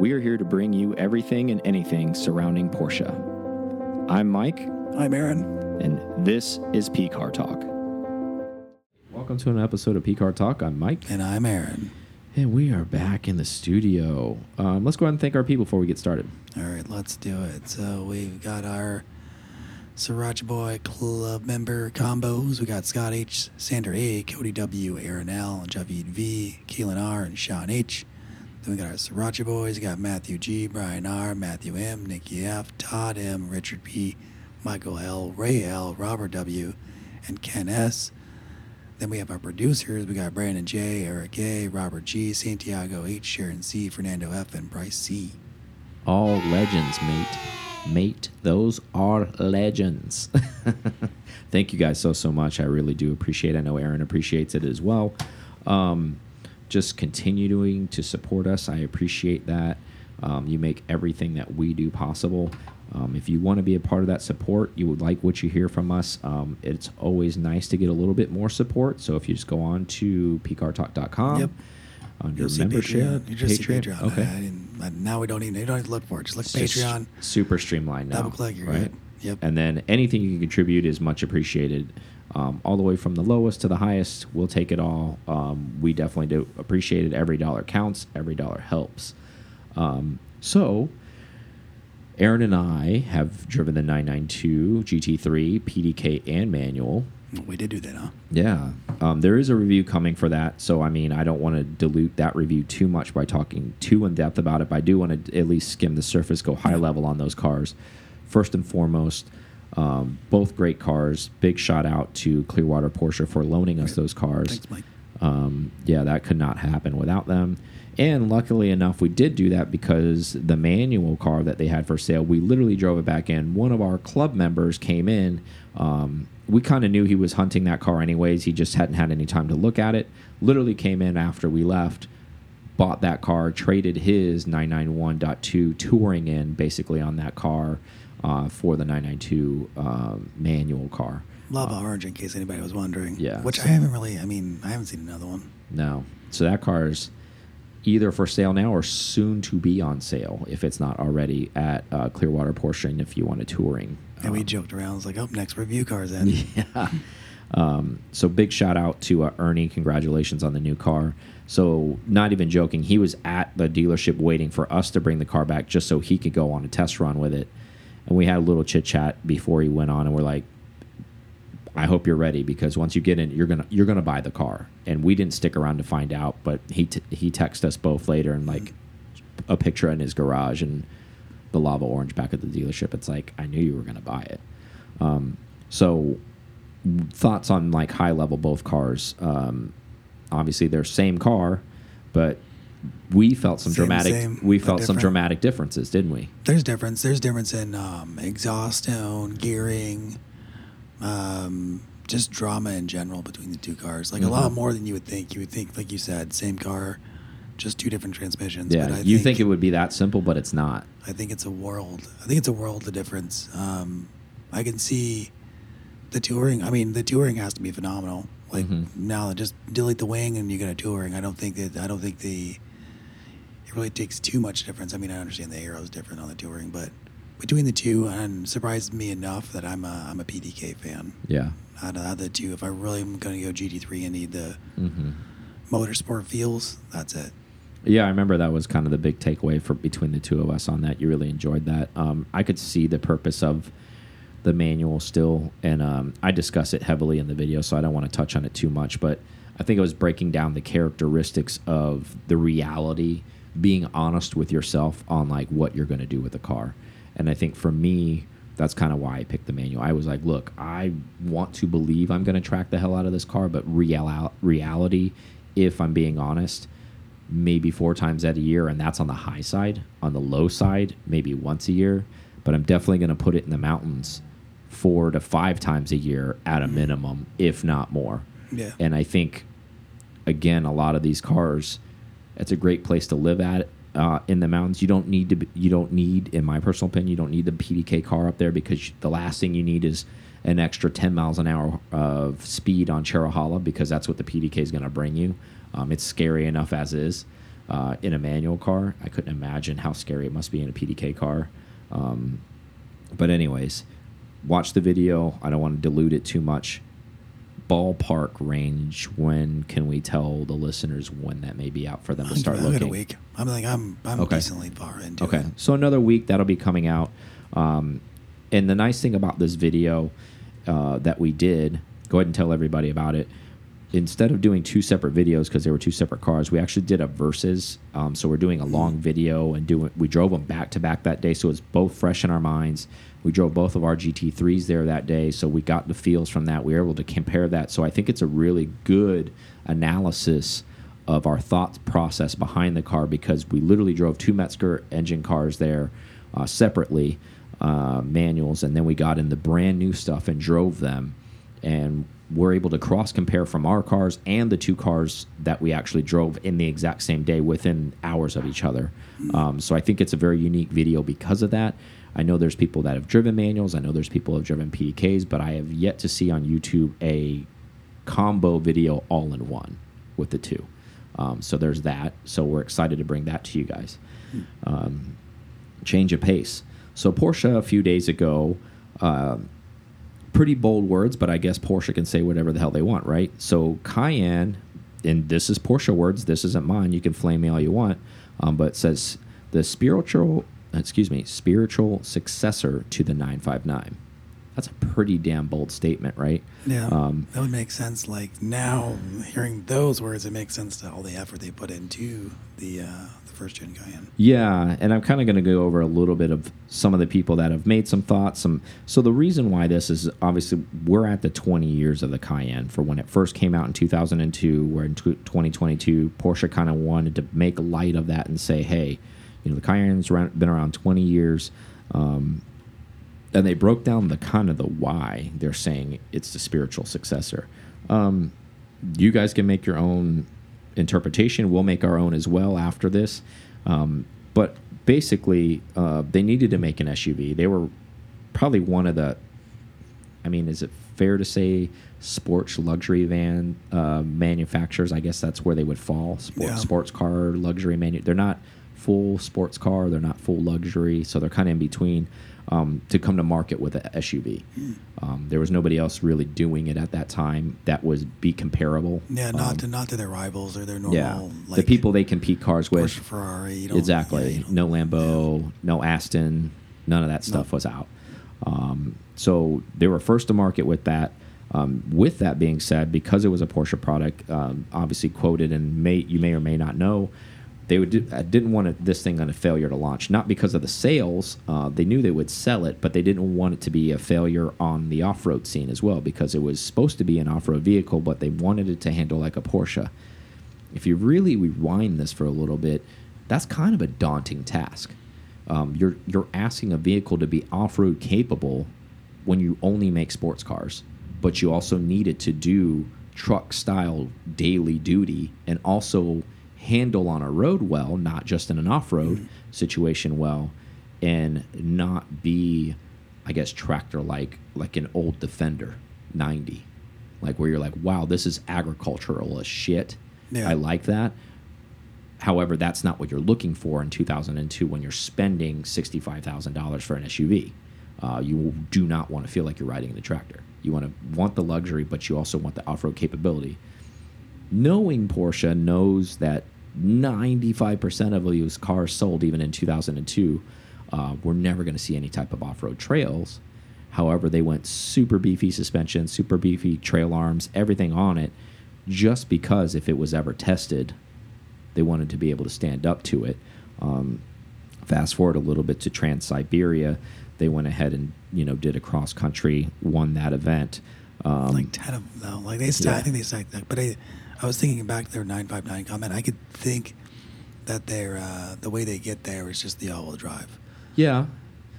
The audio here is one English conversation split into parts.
we are here to bring you everything and anything surrounding Porsche. I'm Mike, I'm Aaron. and this is P Car Talk. Welcome to an episode of P Car Talk. I'm Mike, And I'm Aaron. and we are back in the studio. Um, let's go ahead and thank our people before we get started. All right, let's do it. So we've got our Sriracha Boy Club member combos. We got Scott H, Sander A, Cody W, Aaron L, Javid V, Keelan R, and Sean H. Then we got our Sriracha Boys. We got Matthew G, Brian R, Matthew M, Nikki F, Todd M, Richard P, Michael L, Ray L, Robert W, and Ken S. Then we have our producers. We got Brandon J, Eric A, Robert G, Santiago H, Sharon C, Fernando F, and Bryce C. All legends, mate. Mate, those are legends. Thank you guys so, so much. I really do appreciate it. I know Aaron appreciates it as well. Um, just continuing to support us. I appreciate that. Um, you make everything that we do possible. Um, if you want to be a part of that support, you would like what you hear from us. Um, it's always nice to get a little bit more support. So if you just go on to pcartalk.com, Yep. under You'll see membership, Patreon. You just see Patreon. Patreon. Okay. I, didn't, I, now we don't even. You don't have to look for it. Just look It's just Patreon. super streamlined now. Double click, you're right? good. Yep. And then anything you can contribute is much appreciated. Um, all the way from the lowest to the highest, we'll take it all. Um, we definitely do appreciate it. Every dollar counts. Every dollar helps. Um, so, Aaron and I have driven the 992 GT3 PDK and manual. We did do that, huh? Yeah. Um, there is a review coming for that. So, I mean, I don't want to dilute that review too much by talking too in depth about it, but I do want to at least skim the surface, go high level on those cars. First and foremost, um, both great cars. Big shout out to Clearwater Porsche for loaning us those cars. Thanks, Mike. Um, yeah, that could not happen without them. And luckily enough, we did do that because the manual car that they had for sale, we literally drove it back in. One of our club members came in. Um, we kind of knew he was hunting that car anyways. He just hadn't had any time to look at it. Literally came in after we left, bought that car, traded his 991.2 touring in basically on that car uh, for the 992 um, manual car. Lava Orange, in case anybody was wondering. yeah, Which so- I haven't really. I mean, I haven't seen another one. No. So that car is either for sale now or soon to be on sale if it's not already at uh, Clearwater Porsche and if you want a touring. And we Um, joked around. It's like, oh, next review cars in. yeah. Um, so big shout out to uh, Ernie. Congratulations on the new car. So not even joking, he was at the dealership waiting for us to bring the car back just so he could go on a test run with it. And we had a little chit chat before he went on, and we're like, I hope you're ready because once you get in, you're gonna you're gonna buy the car. And we didn't stick around to find out, but he he texted us both later and like a picture in his garage and the lava orange back at the dealership. It's like I knew you were gonna buy it. Um, so thoughts on like high level both cars. Um, obviously they're same car, but we felt some Same, dramatic same, we felt some dramatic differences, didn't we? There's difference. There's difference in um, exhaust tone, gearing, um, just drama in general between the two cars. Like a lot Mhm. more than you would think. You would think, like you said, same car, just two different transmissions. Yeah, But I you think, it would be that simple, but it's not. I think it's a world. I think it's a world of difference. Um, I can see the touring. I mean, the touring has to be phenomenal. Like Mhm. now, just delete the wing and you get a touring. I don't think that. I don't think the. It really takes too much difference. I mean, I understand the aero is different on the touring, but between the two, and surprised me enough that I'm a I'm a PDK fan. Yeah. Out of, the two, if I really am going to go GT3 and need the hmm motorsport feels, that's it. Yeah, I remember that was kind of the big takeaway for between the two of us on that. You really enjoyed that. Um, I could see the purpose of the manual still, and um, I discuss it heavily in the video, so I don't want to touch on it too much. But I think it was breaking down the characteristics of the reality, being honest with yourself on like what you're going to do with the car. And I think for me, that's kind of why I picked the manual. I was like, look, I want to believe I'm going to track the hell out of this car, but real reality, if I'm being honest, maybe four times at a year, and that's on the high side. On the low side, maybe once a year. But I'm definitely going to put it in the mountains four to five times a year at a mm-hmm. minimum, if not more. Yeah. And I think, again, a lot of these cars, it's a great place to live at uh, in the mountains. You don't need to. Be, you don't need, in my personal opinion, you don't need the PDK car up there because the last thing you need is an extra 10 miles an hour of speed on Cherohala because that's what the PDK is going to bring you. Um, it's scary enough as is. uh, in a manual car. I couldn't imagine how scary it must be in a PDK car. Um, but anyways, watch the video. I don't want to dilute it too much. Ballpark range. When can we tell the listeners when that may be out for them to start I'm looking? in a week. I'm like I'm I'm Okay. decently far into Okay, it. so another week that'll be coming out. Um, and the nice thing about this video uh, that we did, go ahead and tell everybody about it. Instead of doing two separate videos because they were two separate cars, we actually did a versus. Um, so we're doing a long video and doing. We drove them back to back that day, so it's both fresh in our minds. We drove both of our GT3s there that day, so we got the feels from that. We were able to compare that. So I think it's a really good analysis of our thought process behind the car because we literally drove two Mezger engine cars there uh, separately, uh, manuals, and then we got in the brand new stuff and drove them. And we're able to cross compare from our cars and the two cars that we actually drove in the exact same day within hours of each other. Um, so I think it's a very unique video because of that. I know there's people that have driven manuals. I know there's people who have driven PDKs, but I have yet to see on YouTube a combo video all in one with the two. Um, so there's that. So we're excited to bring that to you guys. Um, change of pace. So Porsche a few days ago, uh, pretty bold words, but I guess Porsche can say whatever the hell they want, right? So Cayenne, and this is Porsche words. This isn't mine. You can flame me all you want, um, but it says the spiritual, excuse me, spiritual successor to the 959. That's a pretty damn bold statement, right? Yeah, Um, that would make sense. Like now, hearing those words, it makes sense to all the effort they put into the uh, the first gen Cayenne. Yeah, and I'm kind of going to go over a little bit of some of the people that have made some thoughts. Some so the reason why this is obviously we're at the 20 years of the Cayenne for when it first came out in 2002. We're in 2022. Porsche kind of wanted to make light of that and say, hey, you know, the Cayenne's been around 20 years. Um, and they broke down the kind of the why they're saying it's the spiritual successor. Um, you guys can make your own interpretation. We'll make our own as well after this. Um, but basically, uh, they needed to make an SUV. They were probably one of the. I mean, is it fair to say sports luxury van uh, manufacturers? I guess that's where they would fall. Sports, Yeah. sports car luxury manu. They're not full sports car. They're not full luxury. So they're kind of in between. Um, to come to market with a SUV, um, there was nobody else really doing it at that time that was be comparable. Yeah, not Um, to not to their rivals or their normal. yeah, like, the people they compete cars with. Porsche, Ferrari. You don't, Exactly. yeah, no Lambo, no Aston, none of that stuff was out. Um, so they were first to market with that. Um, with that being said, because it was a Porsche product, um, obviously quoted and may you may or may not know, they would do, didn't want it, this thing on a failure to launch. Not because of the sales, uh, they knew they would sell it, but they didn't want it to be a failure on the off-road scene as well because it was supposed to be an off-road vehicle, but they wanted it to handle like a Porsche if you really rewind this for a little bit, that's kind of a daunting task. Um, you're you're asking a vehicle to be off-road capable when you only make sports cars, but you also need it to do truck-style daily duty and also handle on a road well, not just in an off-road situation well, and not be, I guess, tractor-like like an old Defender 90, like where you're like, wow, this is agricultural as shit. Yeah. I like that. However, that's not what you're looking for in 2002 when you're spending $65,000 for an SUV. Uh, you do not want to feel like you're riding in a tractor. You want to want the luxury, but you also want the off-road capability. Knowing Porsche knows that 95% of those cars sold, even in 2002, uh, we're never going to see any type of off-road trails. However, they went super beefy suspension, super beefy trail arms, everything on it, just because if it was ever tested, they wanted to be able to stand up to it. Um, fast forward a little bit to Trans Siberia, they went ahead and you know did a cross country, won that event. Um, like ten of them. Like they, st I think they that. But I, I was thinking back to their nine five nine comment. I could think that their uh, the way they get there is just the all wheel drive. Yeah,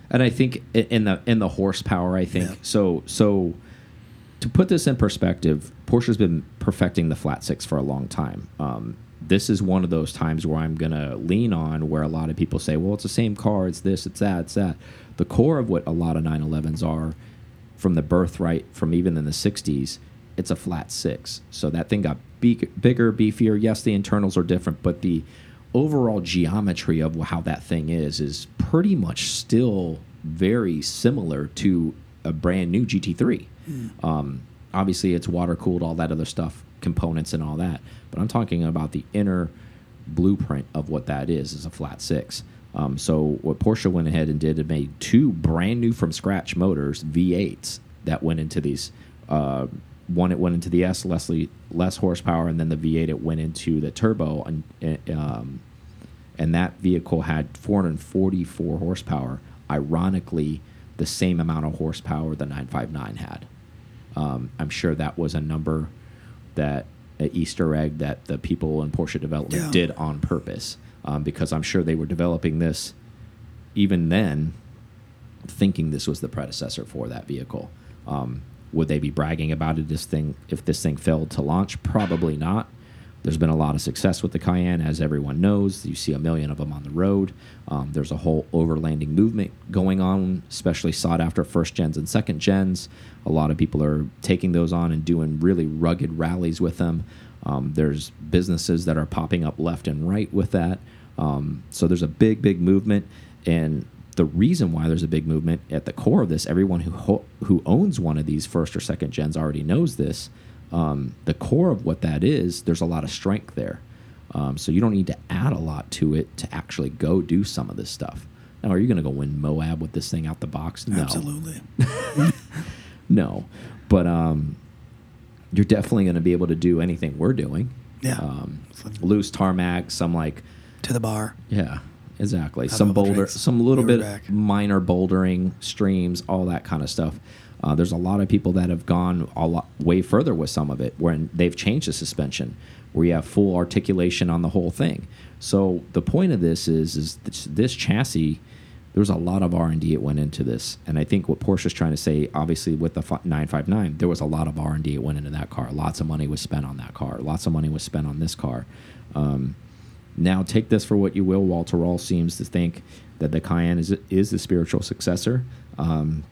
and I think in the in the horsepower, I think Yeah. so. So to put this in perspective, Porsche's been perfecting the flat six for a long time. Um, this is one of those times where I'm gonna lean on where a lot of people say, "Well, it's the same car. It's this. It's that. It's that." The core of what a lot of 911s are, from the birthright, from even in the 60s, it's a flat six. So that thing got big, bigger, beefier. Yes, the internals are different, but the overall geometry of how that thing is is pretty much still very similar to a brand new GT3. Um, obviously, it's water cooled, all that other stuff, components and all that. But I'm talking about the inner blueprint of what that is is a flat six. Um, so what Porsche went ahead and did it made two brand new from scratch motors V8s that went into these. Uh, one it went into the S Leslie less horsepower, and then the V8 it went into the turbo, and um, and that vehicle had 444 horsepower. Ironically, the same amount of horsepower the 959 had. Um, I'm sure that was a number that an Easter egg that the people in Porsche development Yeah. did on purpose, um, because I'm sure they were developing this even then, thinking this was the predecessor for that vehicle. Um, would they be bragging about it? This thing, if this thing failed to launch, probably not. There's been a lot of success with the Cayenne, as everyone knows. You see a million of them on the road. Um, there's a whole overlanding movement going on, especially sought after first gens and second gens. A lot of people are taking those on and doing really rugged rallies with them. Um, there's businesses that are popping up left and right with that. Um, so there's a big, big movement, and the reason why there's a big movement at the core of this, everyone who ho who owns one of these first or second gens already knows this. Um, the core of what that is, there's a lot of strength there. Um, so you don't need to add a lot to it to actually go do some of this stuff. Now, are you going to go win Moab with this thing out the box? No, Absolutely. no. But um, you're definitely going to be able to do anything we're doing. Yeah. Um, loose tarmac, some like to the bar. yeah, exactly. Some boulder, drinks? some little bit back. minor bouldering, streams, all that kind of stuff. Uh, there's a lot of people that have gone a lot way further with some of it, when they've changed the suspension, where you have full articulation on the whole thing. So the point of this is, is this, this chassis. There was a lot of R and D that went into this, and I think what Porsche is trying to say, obviously with the 959, there was a lot of R and D that went into that car. Lots of money was spent on that car. Lots of money was spent on this car. Um, now, take this for what you will. Walter Röhrl seems to think that the Cayenne is is the spiritual successor. Um,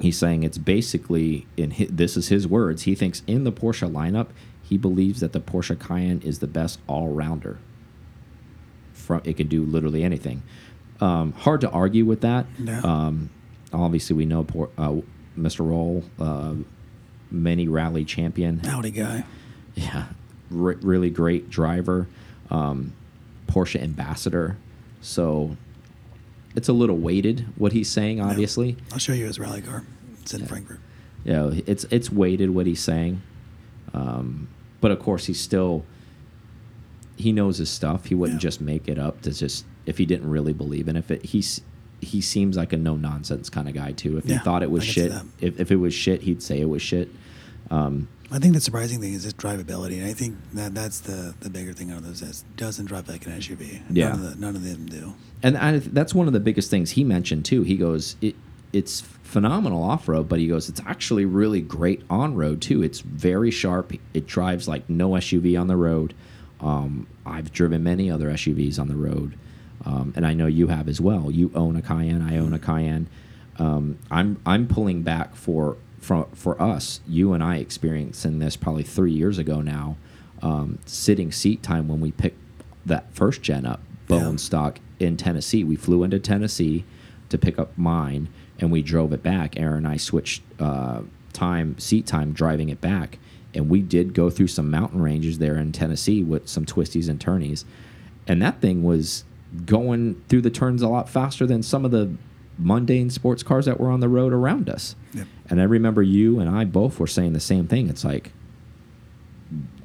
he's saying it's basically in hi this is his words. He thinks in the Porsche lineup, he believes that the Porsche Cayenne is the best all rounder. From it can do literally anything. Um, hard to argue with that. Yeah. Um, obviously, we know Por uh, Mr. Röhrl, uh, many rally champion. Audi guy. Yeah, re really great driver, um, Porsche ambassador. So it's a little weighted what he's saying. Obviously, I'll show you his rally car. It's in Frankfurt. you know, it's it's weighted what he's saying. Um, but of course, he's still he knows his stuff. He wouldn't Yeah. just make it up to just if he didn't really believe in it. If it he's he seems like a no nonsense kind of guy too. If he thought it was I can see shit, if if it was shit, he'd say it was shit. Um, I think the surprising thing is its drivability, and I think that that's the the bigger thing out of those. Is it doesn't drive like an SUV. Yeah. None of, the, none of them do. and I, that's one of the biggest things he mentioned too. He goes, it, it's phenomenal off road, but he goes, it's actually really great on road too. It's very sharp. It drives like no SUV on the road. Um, I've driven many other SUVs on the road, um, and I know you have as well. You own a Cayenne. I own a Cayenne. Um, I'm I'm pulling back for for for us. You and I experiencing this probably three years ago now. Um, sitting seat time when we picked that first gen up, bone Yeah. stock in Tennessee. We flew into Tennessee to pick up mine, and we drove it back. Aaron and I switched uh, time, seat time, driving it back, and we did go through some mountain ranges there in Tennessee with some twisties and turnies, and that thing was going through the turns a lot faster than some of the mundane sports cars that were on the road around us. Yep. And I remember you and I both were saying the same thing. It's like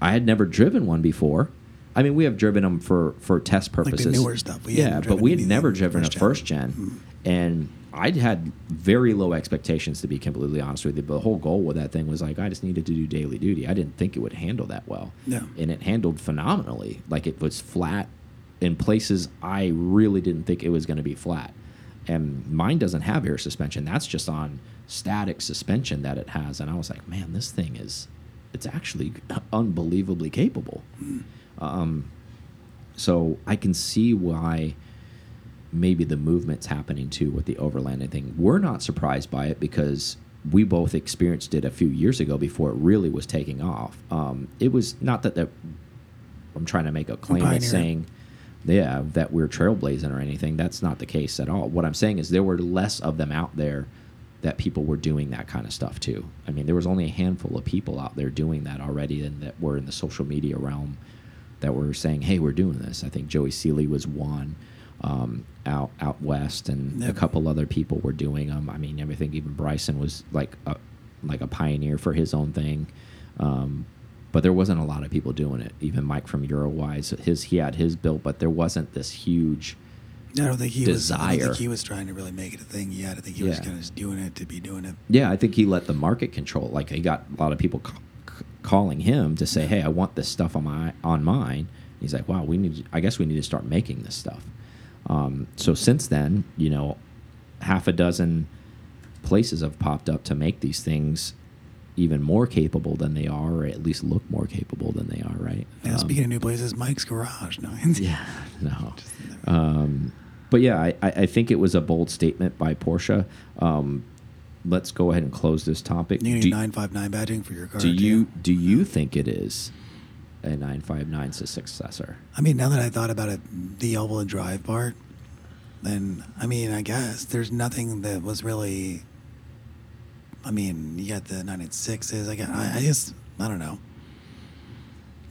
I had never driven one before. I mean, we have driven them for for test purposes. newer stuff. We yeah, but we had never driven first a gen. First gen, mm-hmm. and I'd had very low expectations to be completely honest with you. But the whole goal with that thing was like I just needed to do daily duty. I didn't think it would handle that well, Yeah. and it handled phenomenally. Like it was flat in places I really didn't think it was going to be flat. And mine doesn't have air suspension. That's just on static suspension that it has. And I was like, man, this thing is, it's actually unbelievably capable. Um, so I can see why maybe the movement's happening too with the overlanding thing. We're not surprised by it because we both experienced it a few years ago before it really was taking off. Um, it was not that the, I'm trying to make a claim that's saying yeah, that we're trailblazing or anything. That's not the case at all. What I'm saying is there were less of them out there that people were doing that kind of stuff too. I mean, there was only a handful of people out there doing that already and that were in the social media realm that were saying, "Hey, we're doing this." I think Joey Seeley was one um, out out west, and Yep. a couple other people were doing them. I mean, I think even Bryson was like a, like a pioneer for his own thing. Um, but there wasn't a lot of people doing it. Even Mike from Eurowise, his he had his built, but there wasn't this huge. I don't think he was. I don't think he was trying to really make it a thing yet. I think he was kind of just doing it to be doing it. Yeah, I think he let the market control. Like he got a lot of people calling him to say, "Hey, I want this stuff on my on mine." He's like, "Wow, we need. I guess we need to start making this stuff." Um, so since then, you know, half a dozen places have popped up to make these things even more capable than they are, or at least look more capable than they are. Right? Now, Um, speaking of new places, Mike's Garage. No, yeah, no. Um, but yeah, I, I I think it was a bold statement by Porsche. Um, let's go ahead and close this topic. you need Do- 959 badging for your car. do you do you think it is a 959's successor? I mean, now that I thought about it, the elbow and drive part, then I mean, I guess there's nothing that was really. I mean, you got the 996s. I got. I, I just. I don't know.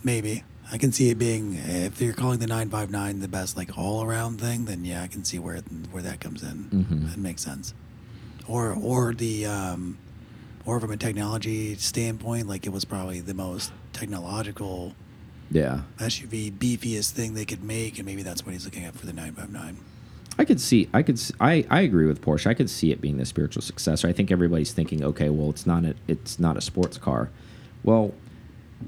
Maybe I can see it being if you're calling the 959 the best like all around thing, then yeah, I can see where where that comes in. Mhm. That makes sense. Or or the um, or from a technology standpoint, like it was probably the most technological Yeah, SUV beefiest thing they could make, and maybe that's what he's looking at for the 959. I could see. I could. I I agree with Porsche. I could see it being the spiritual successor. I think everybody's thinking, okay, well, it's not a it's not a sports car. Well,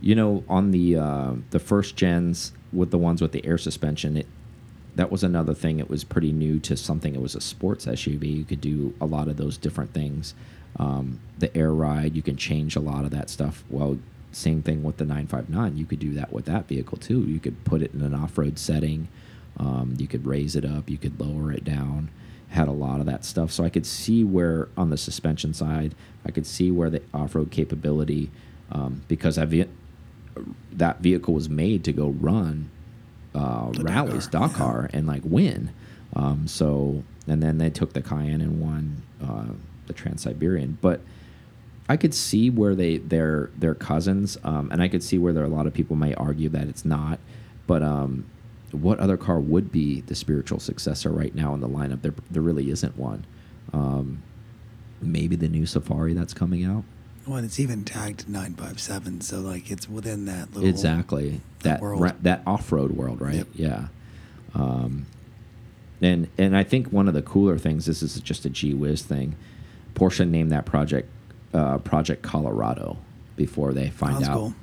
you know, on the uh, the first gens with the ones with the air suspension, it that was another thing. It was pretty new to something. It was a sports SUV. You could do a lot of those different things. Um, the air ride, you can change a lot of that stuff. Well, same thing with the 959. You could do that with that vehicle too. You could put it in an off-road setting. Um, you could raise it up. You could lower it down. Had a lot of that stuff. So I could see where on the suspension side, I could see where the off-road capability, um, because I've that vehicle was made to go run uh, rallies, Dakar, yeah. And like win. Um, so and then they took the Cayenne and won uh, the Trans Siberian, but. I could see where they they're they're cousins, um, and I could see where there are a lot of people may argue that it's not. But um, what other car would be the spiritual successor right now in the lineup? There there really isn't one. Um, maybe the new Safari that's coming out. Well, it's even tagged 957, so like it's within that little. Exactly that world. that off road world, right? Yep. Yeah. Um, and and I think one of the cooler things. This is just a gee whiz thing. Porsche named that project uh, Project Colorado before they find Sounds out. cool.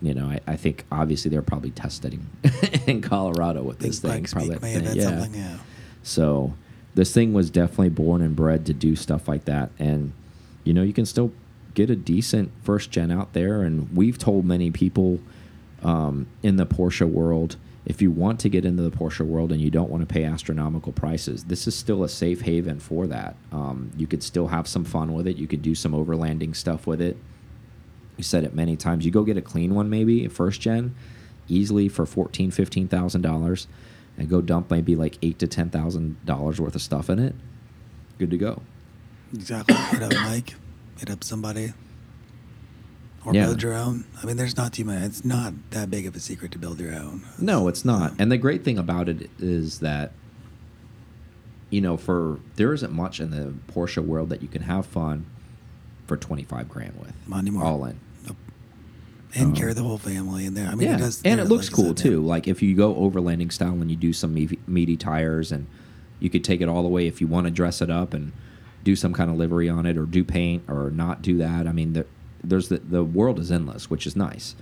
You know, I, I think obviously they're probably testing in Colorado with Big this thing. Probably, have yeah. something, yeah. So this thing was definitely born and bred to do stuff like that. And, you know, you can still get a decent first gen out there. And we've told many people um, in the Porsche world if you want to get into the Porsche world and you don't want to pay astronomical prices, this is still a safe haven for that. Um, you could still have some fun with it. You could do some overlanding stuff with it. We said it many times. You go get a clean one, maybe a first gen, easily for fourteen, fifteen thousand dollars, and go dump maybe like eight to ten thousand dollars worth of stuff in it. Good to go. Exactly. Mike. Hit up somebody. Or Yeah. build your own. I mean, there's not too many. It's not that big of a secret to build your own. No, it's not. And the great thing about it is that, you know, for there isn't much in the Porsche world that you can have fun for twenty five grand with. Not anymore. All in. Nope. And Um, carry the whole family in there. I mean, yeah, it does. and it looks like cool too. yeah. Like if you go overlanding style and you do some meaty, meaty tires, and you could take it all the way if you want to dress it up and do some kind of livery on it, or do paint, or not do that. I mean, the, there's the the world is endless, which is nice.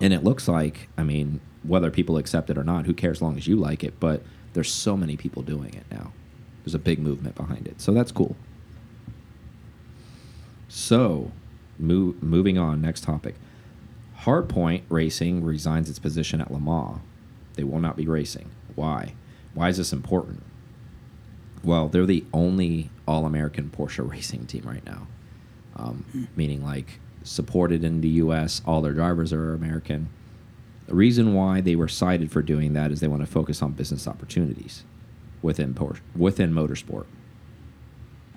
And it looks like, I mean, whether people accept it or not, who cares? As long as you like it. But there's so many people doing it now. There's a big movement behind it, so that's cool. So, move, moving on. Next topic. Hardpoint Racing resigns its position at Le Mans. They will not be racing. Why? Why is this important? Well, they're the only All American Porsche racing team right now. Um, meaning, like, supported in the U.S., all their drivers are American. The reason why they were cited for doing that is they want to focus on business opportunities within Porsche, within motorsport.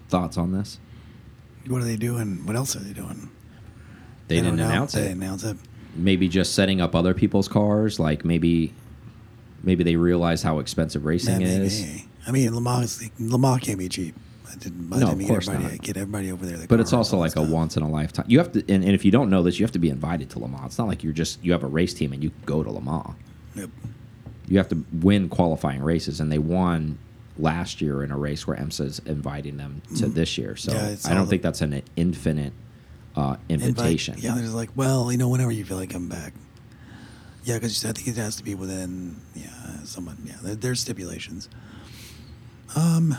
Thoughts on this? What are they doing? What else are they doing? They, didn't announce it. announce it. Maybe just setting up other people's cars. Like maybe, maybe they realize how expensive racing Yeah, maybe. I mean, Le Mans, Lamar can't be cheap. I didn't, I No, didn't of get course everybody, not. Get everybody over there. the But it's also like a once in a lifetime. You have to, and, and if you don't know this, you have to be invited to Le Mans. It's not like you're just you have a race team and you go to Le Mans. Yep. You have to win qualifying races, and they won last year in a race where IMSA's inviting them to this year. So Mm-hmm. Yeah, I don't think that's an infinite uh, Invite- invitation. yeah, there's like, well, you know, whenever you feel like coming back. Yeah, because I think it has to be within, yeah, someone, yeah, there's stipulations. Um,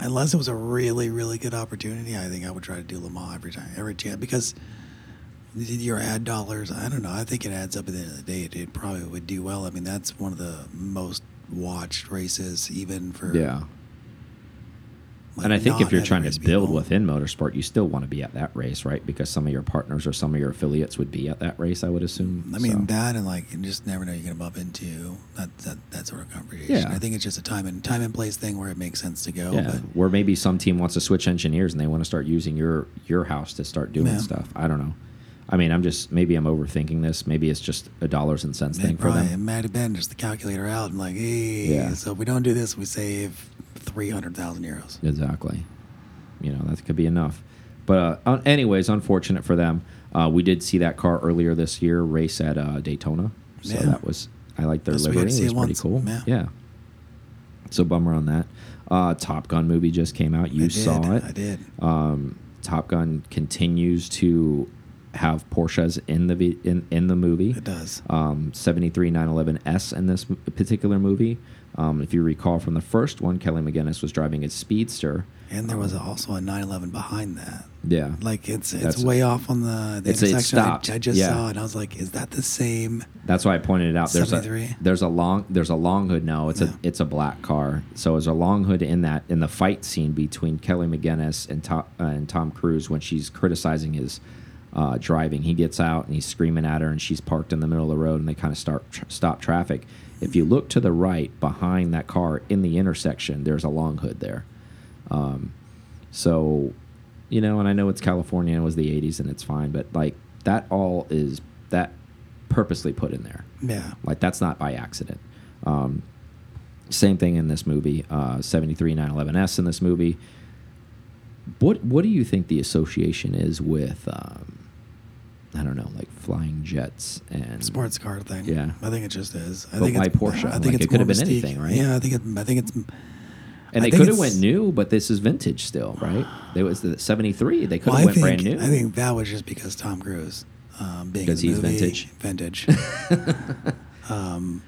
unless it was a really, really good opportunity, I think I would try to do Le Mans every time, every chance, because your ad dollars, I don't know, I think it adds up at the end of the day. It, it probably would do well. I mean, that's one of the most watched races, even for. Yeah. And I think if you're trying to build people. within motorsport, you still want to be at that race, right? Because some of your partners or some of your affiliates would be at that race, I would assume. I mean So- that, and like you just never know you're gonna bump into that that, that sort of conversation. Yeah. I think it's just a time and time and place thing where it makes sense to go. Yeah, But where maybe some team wants to switch engineers and they want to start using your your house to start doing Yeah. stuff. I don't know. I mean, I'm just maybe I'm overthinking this. Maybe it's just a dollars and cents thing for them. it might have been just the calculator out and like, hey, Yeah. so if we don't do this, we save three hundred thousand euros. Exactly. You know that could be enough. But uh, anyways, unfortunate for them. Uh, we did see that car earlier this year race at uh, Daytona, so Yeah. that was I like their got livery. It was pretty once. cool. Yeah. yeah. So bummer on that. Uh, Top Gun movie just came out. You I did, saw it. I did. Um, Top Gun continues to have Porsches in the in in the movie. It does. Um, 73 911S in this particular movie. Um, if you recall from the first one, Kelly McGillis was driving a Speedster. And there was Um, also a 911 behind that. yeah, Like it's it's That's- way off on the, the It's- it intersection. I- stopped. I, just Yeah. saw it. and I was like, is that the same? That's why I pointed it out. There's a 73? there's a long there's a long hood. No, it's Yeah. a it's a black car. So there's a long hood in that in the fight scene between Kelly McGillis and Tom uh, and Tom Cruise when she's criticizing his uh, driving. He gets out and he's screaming at her, and she's parked in the middle of the road, and they kind of start tr stop traffic. If you look to the right behind that car in the intersection, there's a long hood there. Um, so, you know, and I know it's California it was the 80s and it's fine, but like that all is that purposely put in there. Yeah. Like that's not by accident. Um, same thing in this movie. Uh, 73 911S in this movie. What what do you think the association is with? Um, I don't know, like flying jets and sports car thing. Yeah. I think it just is. I But think why it's, Porsche? I think Like, it's it could have been mystique. anything, right? Yeah, I think it. I think it's. And I they could have went new, but this is vintage still, right? It was the 73. They could Well, have I went think brand new. I think that was just because Tom Cruise, um, being Because he's movie, vintage. Vintage. um,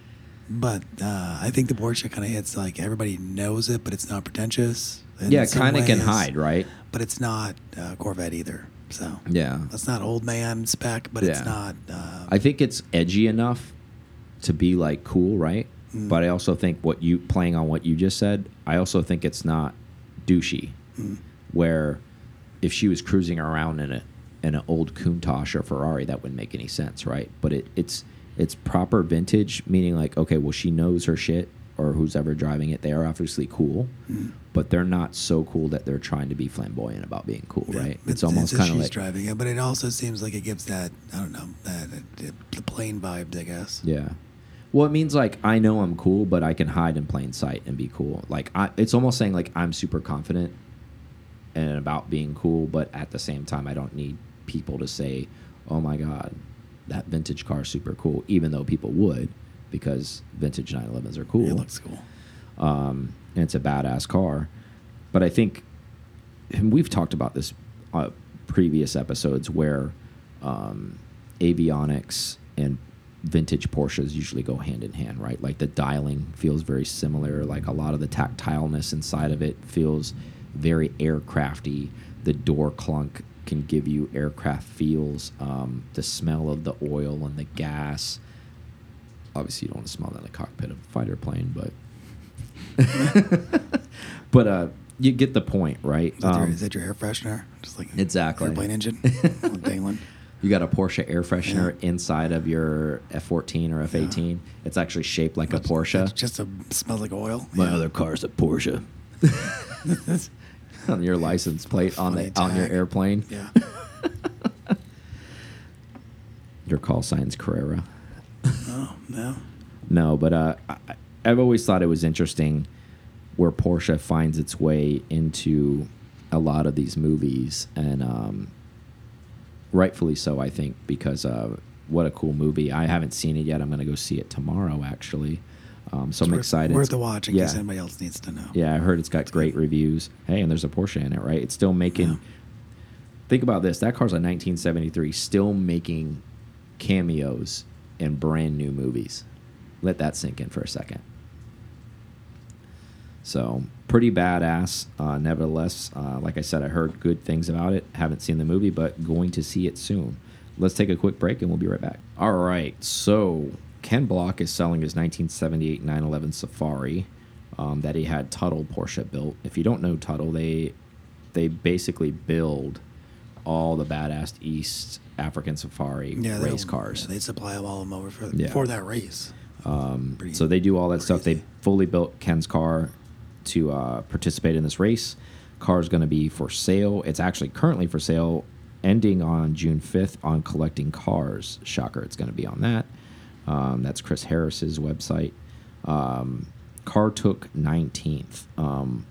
but uh, I think the Porsche kind of hits like everybody knows it, but it's not pretentious. yeah, kind of can hide, right? But it's not uh, Corvette either. So Yeah. that's not old man spec, but it's not. Uh, I think it's edgy enough to be like cool, right? Mm. But I also think what you playing on what you just said, I also think it's not douchey. Mm. Where if she was cruising around in a in an old Countach or Ferrari, that wouldn't make any sense, right? But it it's it's proper vintage, meaning like okay, well she knows her shit, or who's ever driving it, they are obviously cool, Mm. but they're not so cool that they're trying to be flamboyant about being cool, yeah, right? It's, almost kind of like driving it, but it also seems like it gives that I don't know that the plane vibes, I guess. Yeah. Well, it means like I know I'm cool, but I can hide in plain sight and be cool. Like I, it's almost saying like I'm super confident and about being cool, but at the same time, I don't need people to say, "Oh my god, that vintage car is super cool," even though people would because vintage 911s are cool. It looks cool. um, and it's a badass car. But I think, and we've talked about this uh, previous episodes where um, avionics and vintage Porsches usually go hand in hand, right? Like the dialing feels very similar. Like a lot of the tactileness inside of it feels very aircrafty. The door clunk can give you aircraft feels. Um, the smell of the oil and the gas. Obviously, you don't want to smell that in the cockpit of a fighter plane, but but uh, you get the point, right? Is that, your, Um, is that your air freshener? Just like Exactly. airplane engine, dangling. You got a Porsche air freshener inside of your F14 or F18. It's actually shaped like a Porsche. It just a, smells like oil. My Yeah. other car's a Porsche. on your license plate on the Funny on your airplane. Yeah. Your call sign's Carrera. Oh no. No, but uh, I, I've always thought it was interesting where Porsche finds its way into a lot of these movies, and um, rightfully so, I think, because uh, what a cool movie. I haven't seen it yet. I'm going to go see it tomorrow, actually. Um, so I'm Worth- excited. Worth the watch in yeah. case anybody else needs to know. Yeah, I heard it's got great reviews. Hey, and there's a Porsche in it, right? It's still making. Yeah. Think about this. That car's a 1973, still making cameos in brand new movies. Let that sink in for a second. So pretty badass. Uh, nevertheless, uh, like I said, I heard good things about it. Haven't seen the movie, but going to see it soon. Let's take a quick break and we'll be right back. All right. So Ken Block is selling his 1978 911 Safari um, that he had Tuttle Porsche built. If you don't know Tuttle, they they basically build all the badass East African Safari Yeah, race cars. yeah, they supply them all of them over for Yeah. for that race. Um, so they do all that stuff. They fully built Ken's car to uh, participate in this race. Car is going to be for sale. It's actually currently for sale, ending on June 5th on Collecting Cars. Shocker, it's going to be on that. Um, that's Chris Harris's website. Um, car took 19th. Um,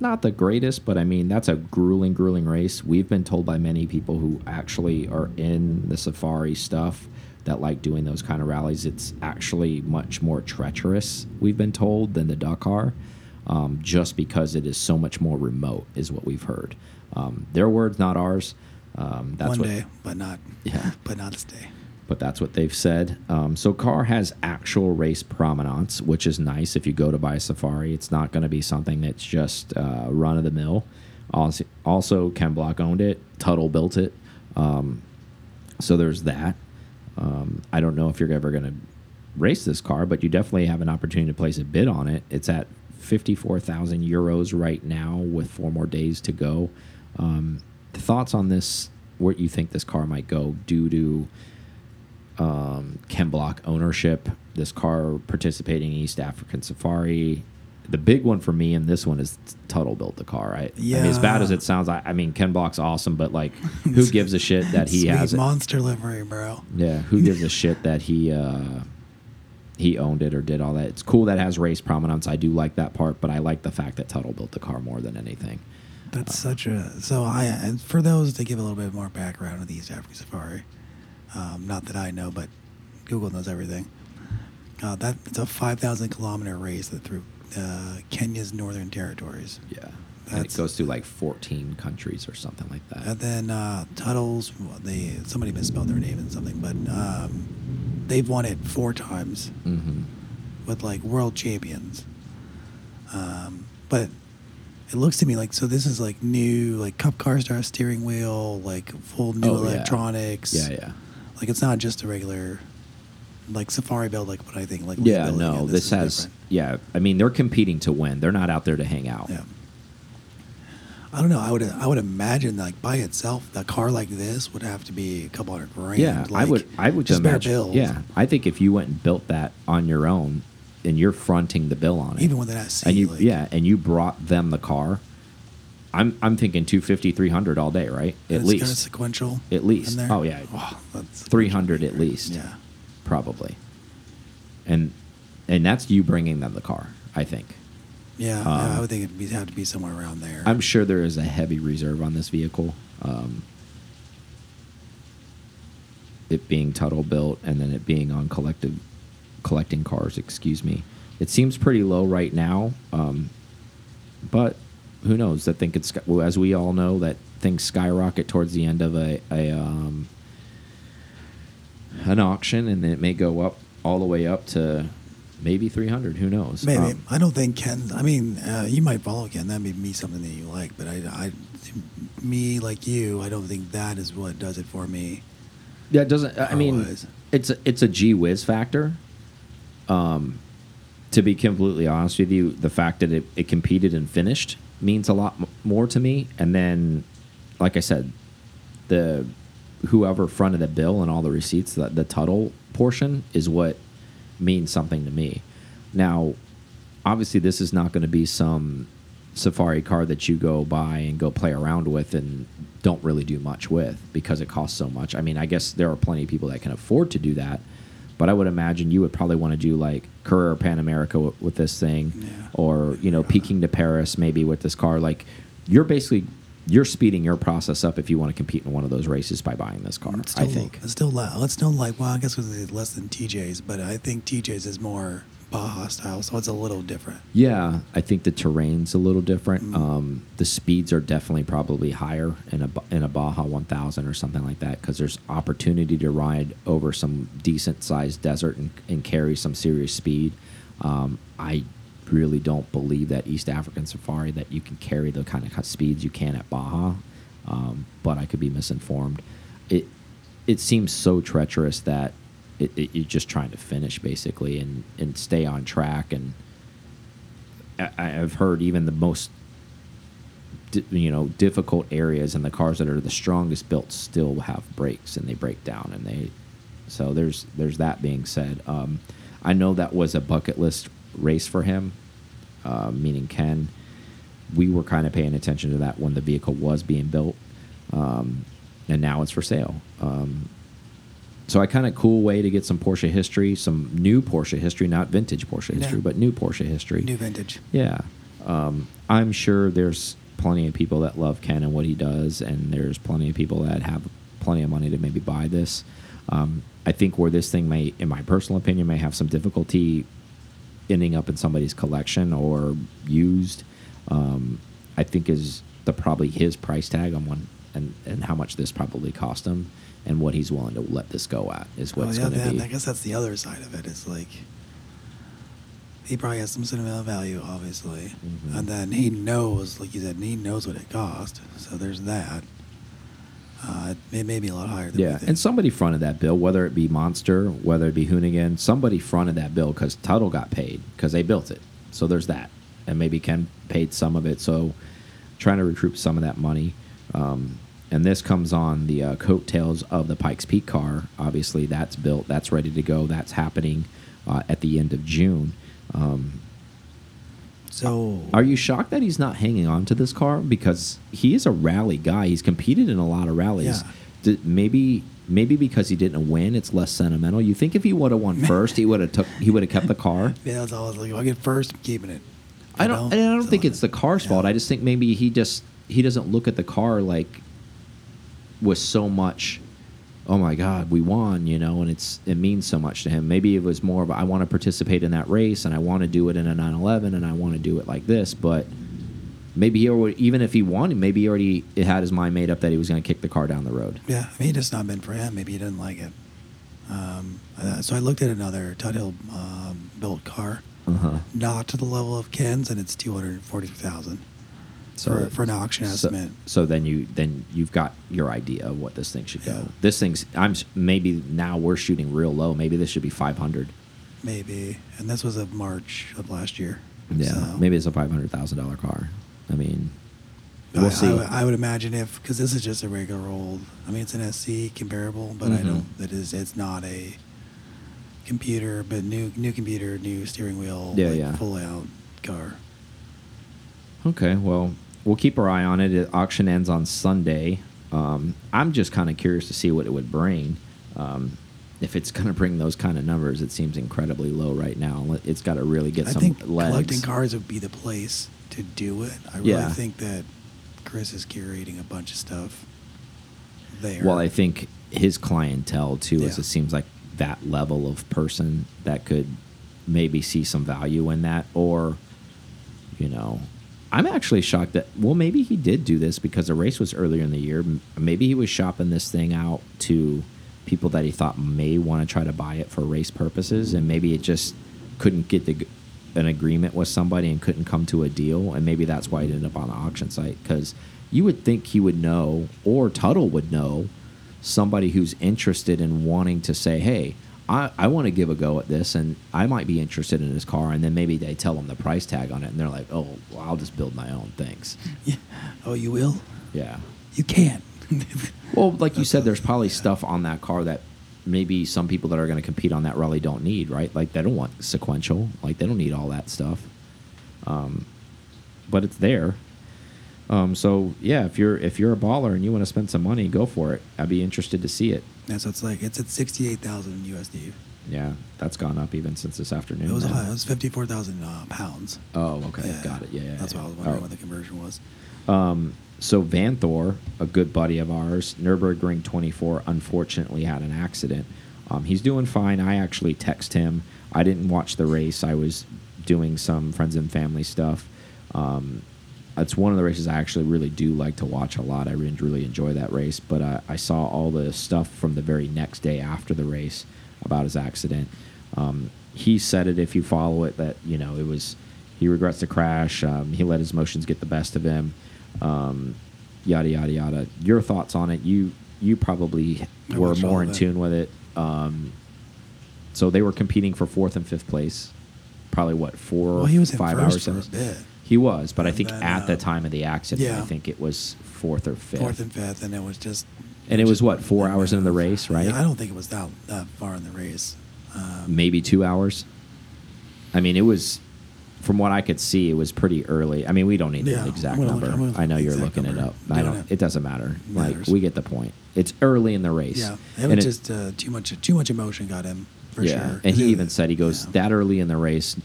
not the greatest, but I mean, that's a grueling, grueling race. We've been told by many people who actually are in the safari stuff that like doing those kind of rallies, it's actually much more treacherous, we've been told, than the Dakar, um, just because it is so much more remote, is what we've heard. Um, their words, not ours. Um, that's One what, day, but not Yeah. but not this day. But that's what they've said. Um, so car has actual race prominence, which is nice. If you go to buy a Safari, it's not going to be something that's just uh, run of the mill. Also, also, Ken Block owned it. Tuttle built it. Um, so there's that. Um, I don't know if you're ever going to race this car, but you definitely have an opportunity to place a bid on it. It's at 54,000 euros right now with four more days to go. Um, thoughts on this? Where you think this car might go due to um, Ken Block ownership, this car participating in East African Safari. The big one for me in this one is Tuttle built the car. Right? I mean, as bad as it sounds, I, I mean Ken Block's awesome, but like, who gives a shit that he Sweet has it? monster livery, bro. Yeah, who gives a shit that he uh, he owned it or did all that? It's cool that it has race prominence. I do like that part, but I like the fact that Tuttle built the car more than anything. That's such a so I and for those to give a little bit more background of the East African Safari, um, not that I know, but Google knows everything. Uh, that it's a 5,000 kilometer race that through uh, Kenya's northern territories. Yeah, and it goes through like 14 countries or something like that. And then uh, Tuttle's, well, they somebody misspelled their name and something, but um, they've won it four times hmm with like world champions. Um, but it looks to me like so this is like new, like Cup Car Star steering wheel, like full new Oh, yeah. electronics. Yeah, yeah. Like it's not just a regular, like Safari build, like what I think. Like Yeah, no, it. this, is has. different. Yeah, I mean they're competing to win. They're not out there to hang out. Yeah. I don't know. I would I would imagine like by itself, a car like this would have to be a couple hundred grand. Yeah, I would. I would just imagine. bills. Yeah, I think if you went and built that on your own, and you're fronting the bill on it, Even with an SC, and you like- yeah, and you brought them the car, I'm I'm thinking 250, 300 all day, right? At it's least got a sequential. At least. Oh, yeah. Oh, that's 300 at least. Yeah. probably. And and that's you bringing them the car. I think. Yeah, Um, I would think it'd be, have to be somewhere around there. I'm sure there is a heavy reserve on this vehicle. Um, it being Tuttle built and then it being on collective collecting cars, excuse me. It seems pretty low right now, um, but who knows? Think it's well, as we all know that things skyrocket towards the end of a, a um, an auction, and then it may go up all the way up to maybe 300. Who knows? Maybe Um, I don't think Ken. I mean, uh, you might follow Ken. That may be something that you like, but I, I, me like you, I don't think that is what does it for me. Yeah, it doesn't. I mean, Otherwise. it's a, it's a gee whiz factor. Um, to be completely honest with you, the fact that it, it competed and finished means a lot more to me. And then, like I said, the whoever fronted the bill and all the receipts, the, the Tuttle portion is what means something to me. Now, obviously, this is not going to be some safari car that you go buy and go play around with and don't really do much with because it costs so much. I mean, I guess there are plenty of people that can afford to do that, but I would imagine you would probably want to do like Carrera Pan America with, with this thing, Yeah. or you know, Peking to Paris maybe with this car. Like, you're basically you're speeding your process up if you want to compete in one of those races by buying this car. It's I think. it's still low. It's still like well, I guess it's less than TJ's, but I think TJ's is more Baja style, so it's a little different. Yeah, I think the terrain's a little different. Mm. Um, the speeds are definitely probably higher in a in a Baja 1000 or something like that because there's opportunity to ride over some decent sized desert and, and carry some serious speed. Um, I really don't believe that East African Safari that you can carry the kind of speeds you can at Baja, um, but I could be misinformed. It it seems so treacherous that it, it, you're just trying to finish basically and, and stay on track. And I, I've heard even the most you know difficult areas and the cars that are the strongest built still have brakes and they break down and they so there's there's that being said. Um, I know that was a bucket list race for him uh, meaning Ken. We were kind of paying attention to that when the vehicle was being built um, and now it's for sale. Um, so I kind of cool way to get some Porsche history, some new Porsche history, not vintage Porsche Yeah. history, but new Porsche history. New vintage. Yeah. Um, I'm sure there's plenty of people that love Ken and what he does, and there's plenty of people that have plenty of money to maybe buy this. Um, I think where this thing may, in my personal opinion, may have some difficulty ending up in somebody's collection or used, um, I think is the probably his price tag on one and, and how much this probably cost him and what he's willing to let this go at is what oh, it's yeah, going to be. I guess that's the other side of it. Is like he probably has some sentimental value, obviously, Mhm. and then he knows, like you said, he knows what it cost. So there's that. Uh, it may be a lot higher. Yeah, and somebody fronted that bill, whether it be Monster, whether it be Hoonigan, somebody fronted that bill because Tuthill got paid because they built it. So there's that, and maybe Ken paid some of it. So trying to recoup some of that money, um, and this comes on the uh, coattails of the Pikes Peak car. Obviously, that's built, that's ready to go, that's happening uh, at the end of June. Um, so are you shocked that he's not hanging on to this car because he is a rally guy? He's competed in a lot of rallies. Yeah. Maybe maybe because he didn't win, it's less sentimental. You think if he would have won first, he would have took he would have kept the car. Yeah, it's always like, I get first, I'm keeping it. I don't. know? And I don't So, think it's the car's yeah. fault. I just think maybe he just he doesn't look at the car like was so much oh my god we won you know and it's it means so much to him. Maybe it was more of i want to participate in that race and i want to do it in a 911 and i want to do it like this but maybe he already, even if he won maybe he already had his mind made up that he was going to kick the car down the road. Yeah i mean not been for him. Maybe he didn't like it. Um, uh, so i looked at another todd uh, built car. Uh -huh. not to the level of ken's and it's 240000 for, for an auction so, estimate. So then you then you've got your idea of what this thing should yeah. go. This thing's I'm maybe now we're shooting real low. Maybe this should be 500. Maybe, and this was a March of last year. Yeah, so. maybe it's a five hundred thousand dollar car. I mean, we'll I, see. I, I would imagine if because this is just a regular old. I mean, it's an SC comparable, but mm -hmm. I don't. Mm-hmm. It is. It's not a computer, but new new computer, new steering wheel, yeah, like, yeah. full out car. Okay, well, we'll keep our eye on it. The auction ends on Sunday. Um, I'm just kind of curious to see what it would bring. Um, if it's going to bring those kind of numbers, it seems incredibly low right now. It's got to really get I some think legs. collecting cars would be the place to do it. I really Yeah. think that Chris is curating a bunch of stuff there. Well, I think his clientele too is it seems like that level of person that could maybe see some value in that, or you know, I'm actually shocked that well maybe he did do this because the race was earlier in the year. Maybe he was shopping this thing out to people that he thought may want to try to buy it for race purposes, and maybe it just couldn't get the an agreement with somebody and couldn't come to a deal, and maybe that's why it ended up on the auction site because you would think he would know or Tuthill would know somebody who's interested in wanting to say, hey, I, I want to give a go at this and I might be interested in this car. And then maybe they tell them the price tag on it and they're like, oh, well, I'll just build my own things. Yeah. Oh, you will? Yeah. You can. Well, like you That's said, there's probably yeah. stuff on that car that maybe some people that are going to compete on that rally don't need, right? Like they don't want sequential, like they don't need all that stuff. Um, but it's there. Um, so yeah, if you're if you're a baller and you want to spend some money, go for it. I'd be interested to see it. Yeah, so it's like it's at sixty-eight thousand USD. Yeah, that's gone up even since this afternoon. It was high. It was fifty-four thousand uh, pounds. Oh, okay, Yeah, got it. Yeah, yeah. That's yeah. why I was wondering Oh. what the conversion was. Um, so Vanthoor, a good buddy of ours, Nurburgring 24, unfortunately had an accident. Um, he's doing fine. I actually text him. I didn't watch the race. I was doing some friends and family stuff. Um, it's one of the races I actually really do like to watch a lot. I really, really enjoy that race. But uh, I saw all the stuff from the very next day after the race about his accident. Um, he said it if you follow it that you know it was he regrets the crash. Um, he let his emotions get the best of him. Um, yada yada yada. Your thoughts on it? You you probably I were more in tune with it. Um, so they were competing for fourth and fifth place. Probably what four Well, he was five hours for a bit. He was, but I think then, at the uh, time of the accident, I think it was fourth or fifth. Fourth and fifth, and it was just. And it was what, four hours into the race, right? Yeah, I don't think it was that that far in the race. Um, maybe two hours. I mean, it was, from what I could see, it was pretty early. I mean, we don't need Yeah, the exact number. Look I know you're looking it up. I don't. it. Doesn't matter. Like we get the point. It's early in the race. Yeah, it And was just uh, too much. Too much emotion got him for yeah, sure. and he even said he goes yeah. that early in the race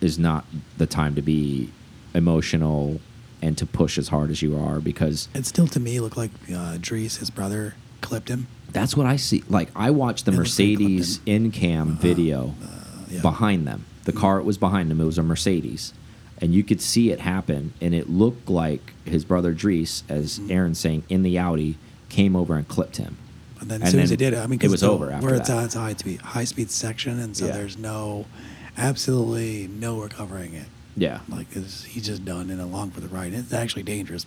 is not the time to be emotional and to push as hard as you are because It still to me looked like uh, Dries, his brother, clipped him. that's what I see. Like I watched the It looks like Mercedes in cam video Uh, yeah. behind them. The car it was behind them. It was a Mercedes, and you could see it happen. And it looked like his brother Dries, as Mhm. Aaron's saying, in the Audi, came over and clipped him. And then And as soon as then he did it, I mean, it was over after Where it's that. at, it's a high speed, high speed section, and so Yeah. there's no, absolutely no recovering it. Yeah, Like he's just done and along for the ride. It's actually dangerous.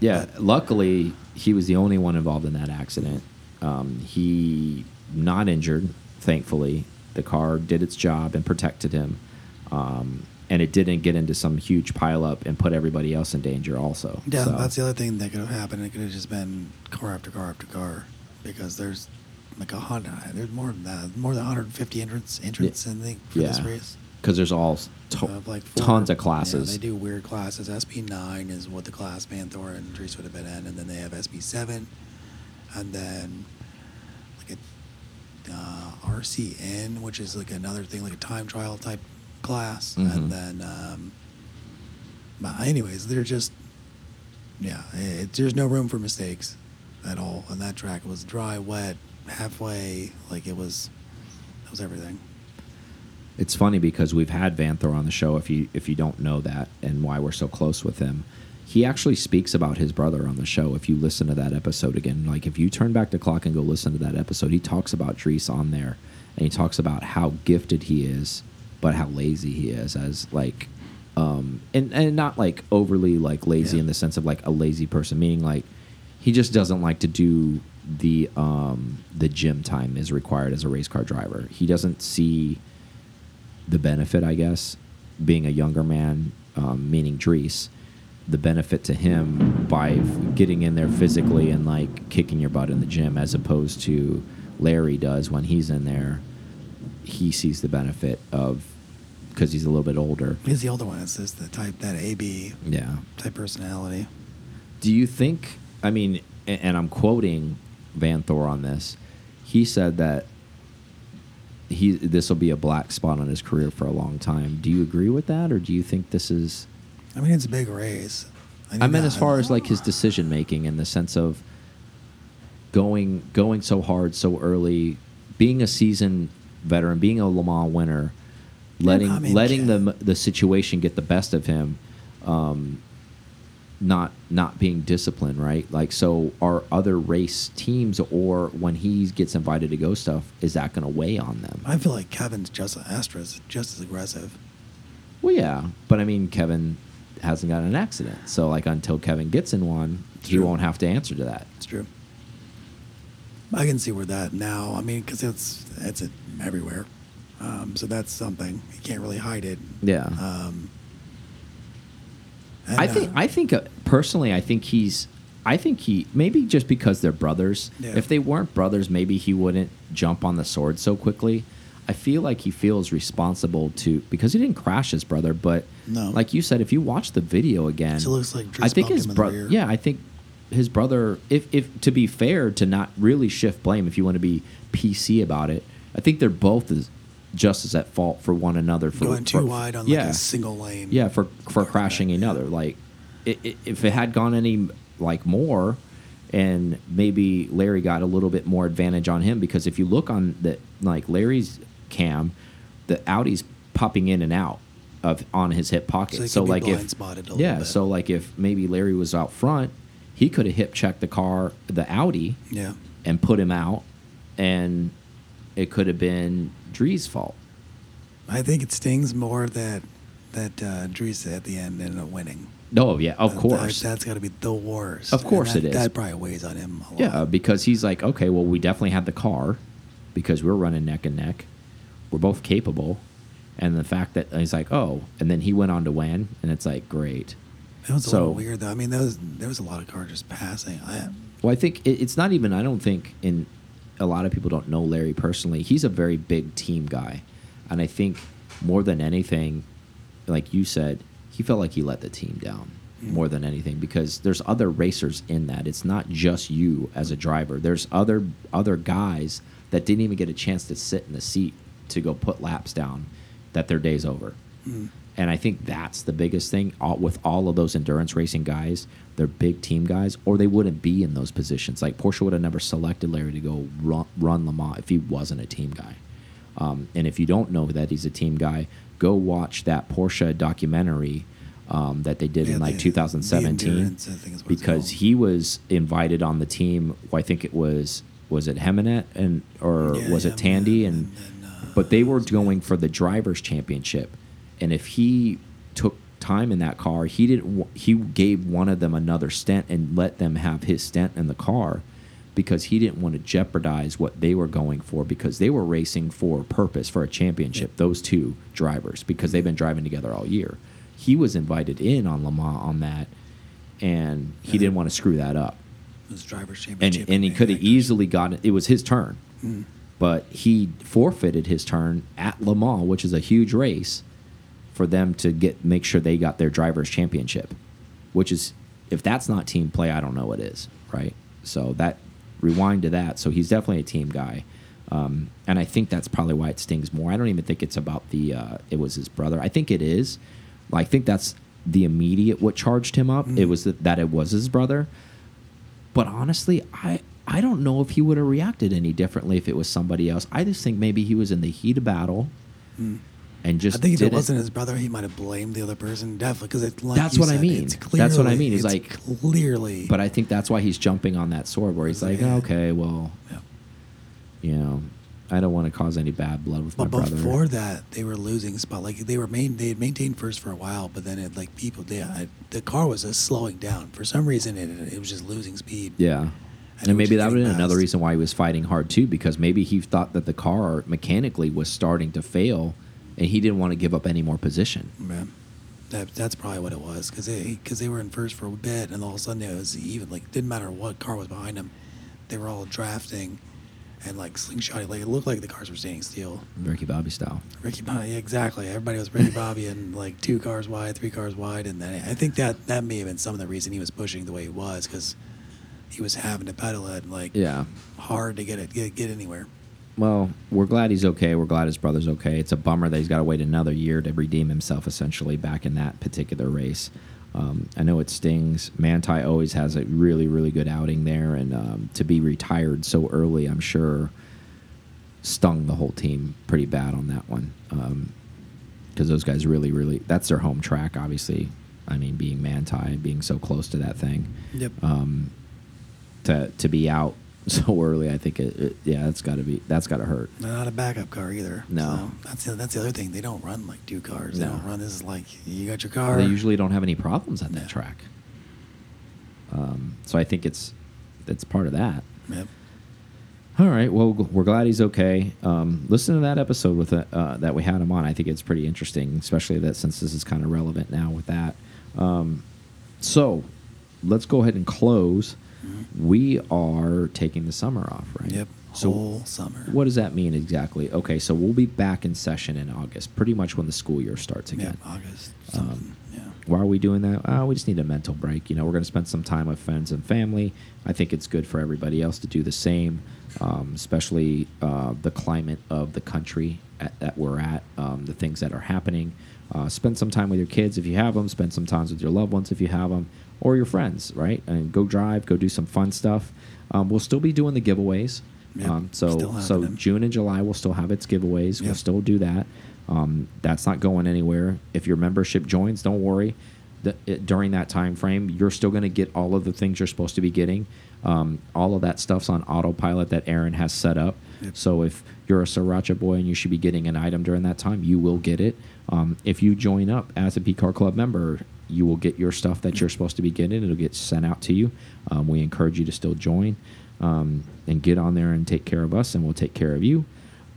yeah. But- Luckily, he was the only one involved in that accident. Um, he not injured, thankfully. The car did its job and protected him. Um, and it didn't get into some huge pileup and put everybody else in danger. Also, Yeah, So- that's the other thing that could have happened. It could have just been car after car after car because there's like a hundred. There's more than that. More than 150 entrants entrants in the for this Yeah. race. because there's all to- Of like four- tons of classes. Yeah, they do weird classes. SP9 is what the class Vanthoor and Dries would have been in, and then they have SP7, and then like a uh, RCN, which is like another thing, like a time trial type class, mm -hmm. and then. Um, but anyways, they're just yeah. It, there's no room for mistakes at all, and that track was dry, wet, halfway. Like it was, it was everything. It's funny because we've had Vanthoor on the show. If you if you don't know that and why we're so close with him, he actually speaks about his brother on the show. If you listen to that episode again, like if you turn back the clock and go listen to that episode, he talks about Dries on there, and he talks about how gifted he is, but how lazy he is as like, um, and and not like overly like lazy Yeah. in the sense of like a lazy person, meaning like he just doesn't like to do the um the gym time is required as a race car driver. He doesn't see the benefit, I guess, being a younger man, um, meaning Dries, the benefit to him by getting in there physically and like kicking your butt in the gym, as opposed to Larry does when he's in there. He sees the benefit of because he's a little bit older. He's the older one. It's just the type that AB Yeah. type personality. Do you think? I mean, and I'm quoting Vanthoor on this. He said that he this will be a black spot on his career for a long time. Do you agree with that, or do you think this is? I mean, it's a big raise. I meant yeah, as far as like his decision making in the sense of going going so hard so early, being a seasoned veteran, being a Le Mans winner, letting I mean, letting yeah. the the situation get the best of him, um, not not being disciplined, right? Like, so are other race teams or when he gets invited to go stuff, is that going to weigh on them? I feel like Kevin's just Estre's just as aggressive. Well, yeah, but I mean, Kevin hasn't got an accident, so like until Kevin gets in one, he True. won't have to answer to that. It's true. I can see where that now. I mean, because it's it's everywhere. Um, so that's something you can't really hide it. Yeah. Um, and, I think uh, I think uh, personally, I think he's I think he maybe just because they're brothers. Yeah. If they weren't brothers, maybe he wouldn't jump on the sword so quickly. I feel like he feels responsible to because he didn't crash his brother, but No. like you said, if you watch the video again, it looks like I think his him in the brother. Yeah, I think his brother. If if to be fair, to not really shift blame, if you want to be PC about it, I think they're both as, just as at fault for one another for Going too for- wide on like yeah a single lane. yeah for for crashing yeah. another like i i if it had gone any like more and maybe larry got a little bit more advantage on him because if you look on the like larry's cam the audi's popping in and out of on his hip pocket So so, like if spotted a yeah bit. so like if maybe larry was out front he could have hip checked the car the audi Yeah. and put him out and it could have been Dries's fault I think it stings more that that uh, Dries at the end ended up winning. oh yeah of That- course that, has got to be the worst. Of course that, it is. That probably weighs on him. A lot. Yeah, because he's like, okay, well, we definitely had the car because we're running neck and neck. We're both capable. And the fact that he's like, oh, and then he went on to win, and it's like, great. That was a little weird though. I mean, there was there was a lot of cars just passing. I, Well, I think it, it's not even, I don't think, in a lot of people don't know Larry personally. He's a very big team guy. And I think more than anything, like you said, he felt like he let the team down more than anything because there's other racers in that. It's not just you as a driver. There's other other guys that didn't even get a chance to sit in the seat to go put laps down that their day's over. Mm. And I think that's the biggest thing all, with all of those endurance racing guys. They're big team guys, or they wouldn't be in those positions. Like Porsche would have never selected Larry to go run, run Le Mans if he wasn't a team guy. Um, and if you don't know that he's a team guy, go watch that Porsche documentary um, that they did Yeah, in like the- the 2017 Endurance, I think is what it's because he was invited on the team. I think it was was it Heminet and or Yeah, was yeah, it Tandy and, and then, uh, but they were going for the drivers championship, and if he took time in that car, he didn't. He gave one of them another stint and let them have his stint in the car because he didn't want to jeopardize what they were going for because they were racing for a purpose for a championship. Those two drivers because they've been driving together all year. He was invited in on Le Mans on that, and he Yeah. didn't want to screw that up drivers' and championship. and he could have easily gotten it was his turn, Mm. but he forfeited his turn at Le Mans, which is a huge race, for them to get make sure they got their drivers championship, which is if that's not team play, I don't know what is right. So that rewind to that. So he's definitely a team guy. Um, and I think that's probably why it stings more. I don't even think it's about the uh, it was his brother. I think it is. I think that's the immediate what charged him up. It Mhm. was that, that it was his brother. But honestly, I I don't know if he would have reacted any differently if it was somebody else. I just think maybe he was in the heat of battle Mm. And just I think if it wasn't his brother, he might have blamed the other person. Definitely, because it's like That's what I mean. It's That's what I mean, it's like- clearly. But I think that's why he's jumping on that sword where he's like, Yeah. okay, well, Yeah. you know, I don't want to cause any bad blood with But my brother. before that, they were losing spot. Like they were main, they had maintained first for a while, but then it like people, they, I, the car was just slowing down for some reason. It, it was just losing speed. Yeah. And And, maybe that would have another reason why he was fighting hard too, because maybe he thought that the car mechanically was starting to fail, and he didn't want to give up any more position. Yeah. That, that's probably what it was because they because they were in first for a bit and all of a sudden it was even like didn't matter what car was behind them, they were all drafting, and like slingshotting like it looked like the cars were standing still. Ricky Bobby style. Ricky Bobby, yeah, exactly. Everybody was Ricky Bobby and like two cars wide, three cars wide, and then I think that that may have been some of the reason he was pushing the way he was because he was having to pedal it and like Yeah. hard to get it get, get anywhere. Well, we're glad he's okay. We're glad his brother's okay. It's a bummer that he's got to wait another year to redeem himself, essentially, back in that particular race. Um, I know it stings. Manthey always has a really, really good outing there, and um, to be retired so early, I'm sure, stung the whole team pretty bad on that one. Because those guys really, really, that's their home track, obviously. I mean, being Manthey, being so close to that thing Yep. um, to to be out so early, I think it, it yeah, that's got to be that's got to hurt. Not a backup car either. No. So that's the, that's the other thing. They don't run like two cars. They No. don't run. This is like you got your car. They usually don't have any problems at that Yeah. track. Um, so I think it's it's part of that. Yep. All right. Well, we're glad he's okay. Um, listen to that episode with uh, uh, that we had him on. I think it's pretty interesting, especially that since this is kind of relevant now with that. Um, so let's go ahead and close. We are taking the summer off, right? Yep. So Whole summer. what does that mean exactly? Okay, so we'll be back in session in August, pretty much when the school year starts Yeah, again. August. Um, yeah. Why are we doing that? Uh, we just need a mental break. You know, we're going to spend some time with friends and family. I think it's good for everybody else to do the same, um, especially uh, the climate of the country at, that we're at, um, the things that are happening. Uh, spend some time with your kids if you have them. Spend some time with your loved ones if you have them, or your friends, right? And go drive, go do some fun stuff. Um, we'll still be doing the giveaways. Yep, Um, so so them. June and July will still have its giveaways. We'll still do that. Um, that's not going anywhere. If your membership joins, don't worry. The, it, during that time frame, you're still going to get all of the things you're supposed to be getting. Um, all of that stuff's on autopilot that Aaron has set up. Yep. So if you're a Sriracha boy and you should be getting an item during that time, you will get it. Um, if you join up as a P Car Club member, you will get your stuff that you're supposed to be getting. It'll get sent out to you. Um, we encourage you to still join um, and get on there and take care of us, and we'll take care of you.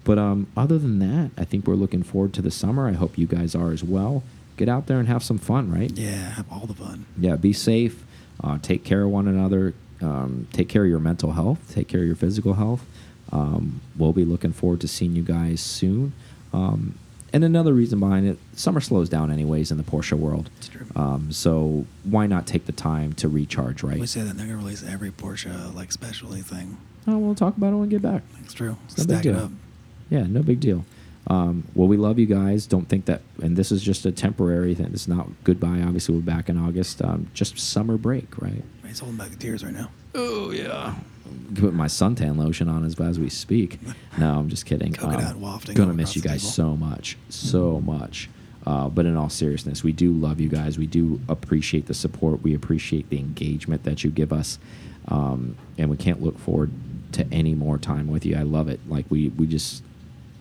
But um, other than that, I think we're looking forward to the summer. I hope you guys are as well. Get out there and have some fun, right? Yeah, have all the fun. Yeah, be safe. Uh, take care of one another. Um, take care of your mental health. Take care of your physical health. Um, we'll be looking forward to seeing you guys soon. Um, and another reason behind it, summer slows down anyways in the Porsche world. It's true. Um, so why not take the time to recharge, right? We say that they're gonna release every Porsche like specialty thing. Oh, we'll talk about it when we get back. It's true. no big Stack it up. Yeah, no big deal. Um, well, we love you guys. Don't think that, and this is just a temporary thing. It's not goodbye. Obviously, we're back in August. Um, just summer break, right? He's holding back the tears right now. Oh yeah. Put my suntan lotion on as as we speak. No, I'm just kidding. Um, Coconut wafting Gonna miss you guys so much, so much. Uh, but in all seriousness, we do love you guys. We do appreciate the support. We appreciate the engagement that you give us, um, and we can't look forward to any more time with you. I love it. Like we we just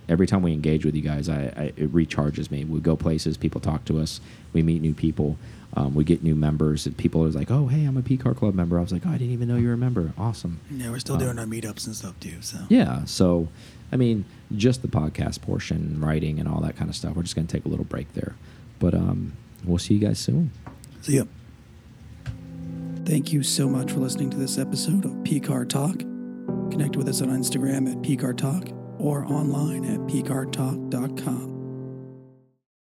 every time we engage with you guys, I, I it recharges me. We go places, people talk to us, we meet new people, um, we get new members. And people are like, "Oh, hey, I'm a P Car Club member." I was like, "Oh, I didn't even know you were a member. Awesome." Yeah, we're still Um, doing our meetups and stuff too. So Yeah. So, I mean, just the podcast portion, writing, and all that kind of stuff. We're just going to take a little break there, but um, we'll see you guys soon. See ya. Thank you so much for listening to this episode of PCAR Talk. Connect with us on Instagram at PCAR Talk or online at PCARTalk.com.